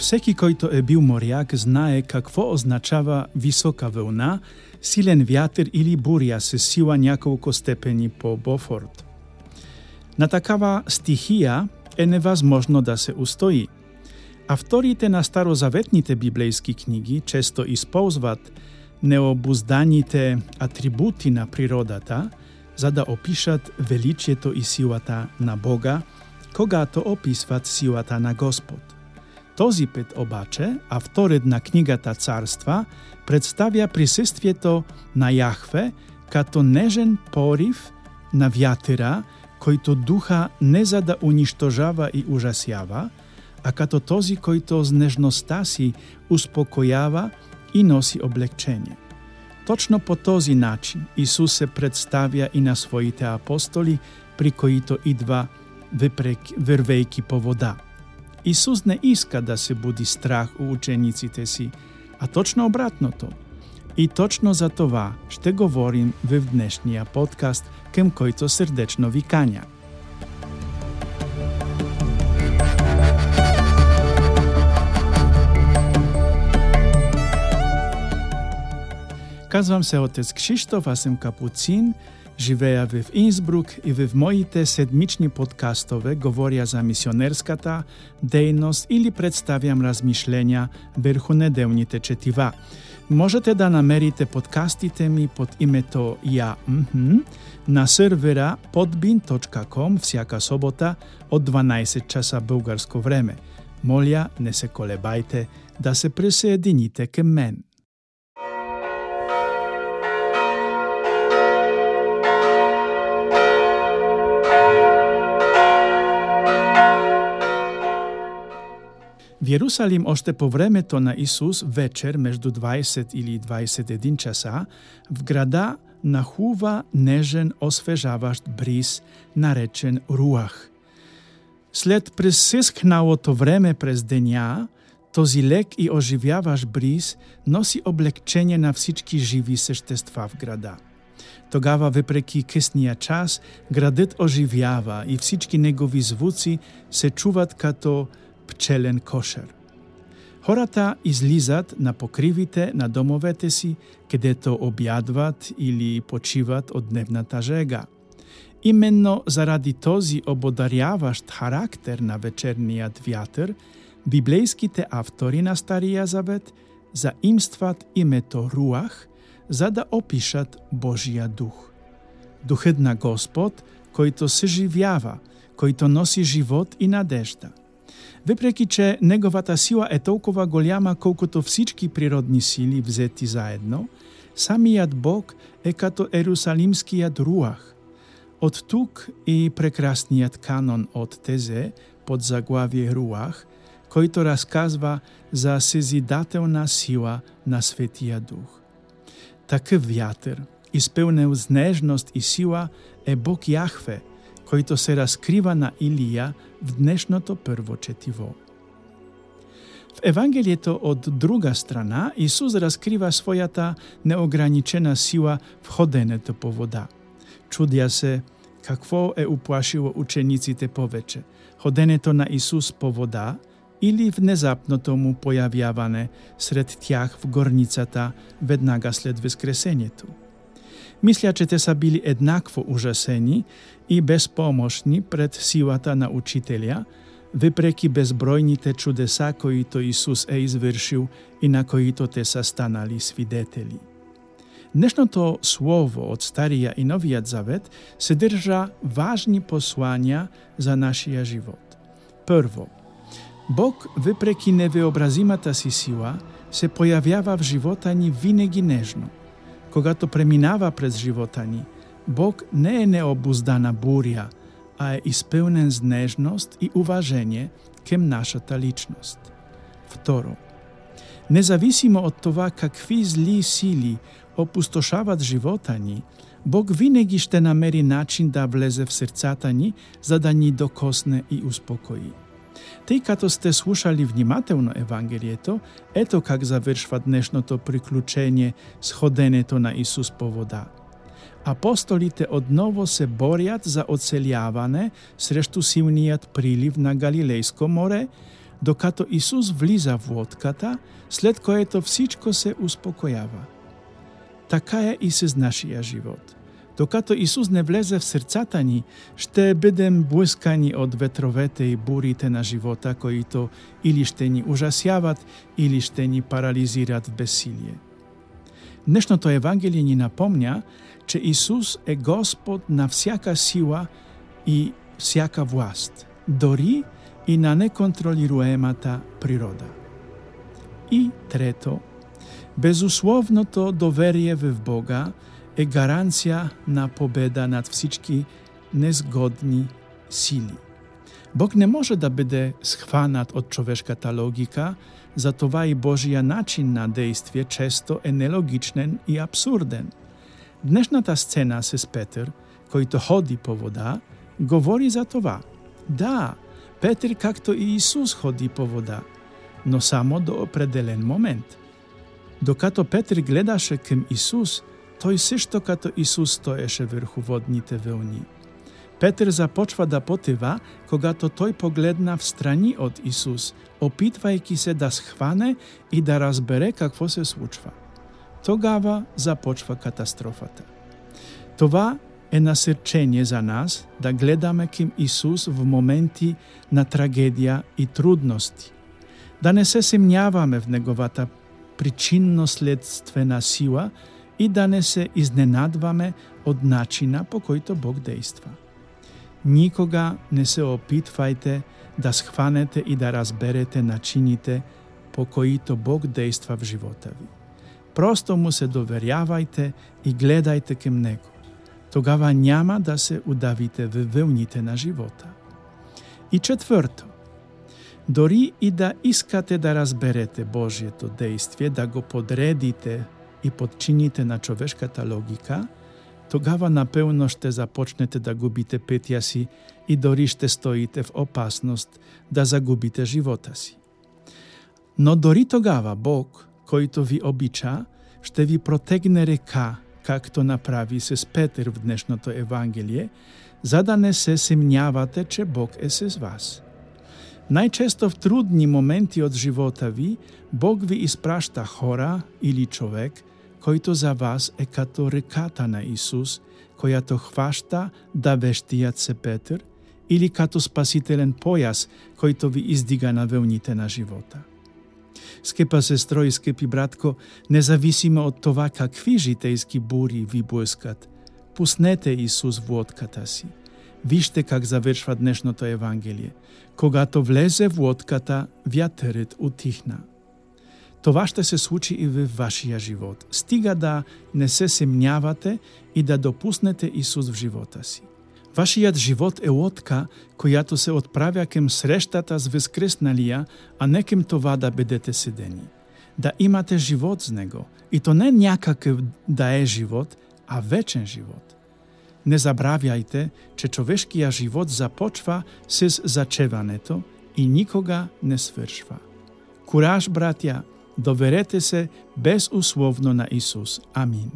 Всеки којто е бил морјак знае какво означава висока вълна, силен вјатер или бурја се сила няколко степени по Бофорд. На такава стихија е невъзможно да се устои. Авторите на старозаветните библейски книги често използват необузданите атрибути на природата за да опишат величието и силата на Бога, когато описват силата на Господ. Този пет обаче, авторът на книгата Царства, представя присъствието на Яхве като нежен порив на вятера, който духа не за да унищожава и ужасява, а като този, който с нежността си успокоява и носи облегчение. Точно по този начин Исус се представя и на своите апостоли, при които идва вървейки по вода. Исус не иска да се буди страх у учениците си, а точно обратното. И точно за това ще говорим в днешния подкаст, кем който сърдечно ви каня. Казвам се отец Кшиштоф, аз съм капуцин, живея во Инсбрук и во моите седмични подкастове говорја за мисионерската дејност или представјам размишления върху неделните четива. Можете да намерите подкастите ми под името „Ја“ МХ на сервера podbin.com всяка собота од 12 часа българско време. Моля, не се колебајте да се присоедините кај мен. Јерусалим още по времето на Исус вечер меѓу 20 или 21 часа в града нахува нежен освежаващ бриз, наречен Руах. След пресискналото време през деня, този лек и оживяваш бриз носи облегчение на всички живи същества в града. Тогава, въпреки късния час, градът оживява и всички негови звуци се чуват като пчелен кошер. Хората излизат на покривите на домовете си, където објадват или почиват од дневната жега. Именно заради този ободаряващ характер на вечерниот вјатр, библейските автори на Старија Завет заимстват името Руах, за да опишат Божија дух. Духът на Господ, којто се живјава, којто носи живот и надежда – Въпреки, че неговата сила е толкова голяма, колкото всички природни сили взети заедно, самият Бог е като Ерусалимският руах. От тук и прекрасният канон от Тезе под заглавие Руах, който разказва за сезидателна сила на Светия Дух. Такъв вятър, изпълнен с нежност и сила, е Бог Яхве – който се раскрива на Илија в днешното прво четиво. В Евангелието од друга страна, Исус раскрива својата неограничена сила в ходенето по вода. Чудја се какво е уплашило учениците повече – ходенето на Исус по вода или внезапното му појавјаване сред тях в горницата веднага след Воскресението – Мисля, че те са били еднакво ужасени и безпомощни пред силата на учителя, въпреки безбројните чудеса които Исус е извршил и на които те са станали свидетели. Днешното слово од Старија и Новиот Завет се држа важни послања за нашиот живот. Прво, Бог, въпреки невеобразимата си сила, се појавява в живота ни винеги нежно – Когато преминава през живота ни, Бог не е необуздана буря, а е изпълнен с нежност и уважение към нашата личност. Второ, независимо от това какви зли сили опустошават живота ни, Бог винаги ще намери начин да влезе в сърцата ни, за да ни докосне и успокои. Тъй като сте слушали внимателно Евангелието, ето как завършва днешното приключение с ходенето на Исус по вода. Апостолите отново се борят за оцеляване срещу силният прилив на Галилейско море, докато Исус влиза во лодката, след което всичко се успокоява. Така е и с нашиот живот. Докато Исус не влезе в срцата ни, ще бидем блискани од ветровете и бурите на живота, кои-то или ще ни ужасяват, или ще ни парализират в бесилие. Днешното Евангелие ни напомня, че Исус е Господ на всяка сила и всяка власт, дори и на неконтролируемата природа. И трето, безусловното доверие в Бога е гаранција на победа над всички незгодни сили. Бог не може да биде схванат од човешката логика, затова и Божија начин на действие често е нелогичен и абсурден. Днешната сцена с Петр, којто ходи по вода, говори за това. Да, Петр, както и Исус, ходи по вода, но само до определен момент. Докато Петр гледаше кем Исус, тој се што като Исус стоеше врху водните вълни. Петер започва да потива, когато тој погледна в страни од Исус, опитвајки се да схване и да разбере какво се случва. Тогава започва катастрофата. Това е насрчение за нас да гледаме ким Исус в моменти на трагедија и трудности. Да не се семњаваме в Неговата причинно-следствена сила и да не се изненадваме од начина по којто Бог дејства. Никога не се опитвајте да схванете и да разберете начините по коите Бог дејства в живота ви. Просто му се доверјавајте и гледајте кем Него. Тогава няма да се удавите во вълните на живота. И четврто, дори и да искате да разберете Божието действие, да го подредите и подчините на човешката логика – тогава напевно ще започнете да губите петја си и дори ще стоите в опасност да загубите живота си. Но дори тогава Бог, който ви обича, ще ви протегне река, както направи се с Петер в днешното Евангелие, за да не се семњавате, че Бог е с вас. Најчесто в трудни моменти од живота ви, Бог ви испрашта хора или човек – којто за вас е като реката на Исус, којато хваща да вештијат се Петр, или като спасителен појас којто ви издига на велните на живота. Скепа сестро и скепи братко, независимо од това какви житејски бури ви блескат, пуснете Исус во отката си. Виште как завршва днешното Евангелие. Когато влезе в лодката, вјатерет утихна. Това ще се случи и во вашия живот. Стига да не се семњавате и да допуснете Исус в живота си. Вашиот живот е лодка којато се отправя кем срештата с Вескресналија, а не кем това да бидете седени. Да имате живот с Него. И то не някакъв да е живот, а вечен живот. Не забравяйте, че човешкиот живот започва с зачеването и никога не свършва. Кураж, братя, Доверете се безусловно на Исус. Амин.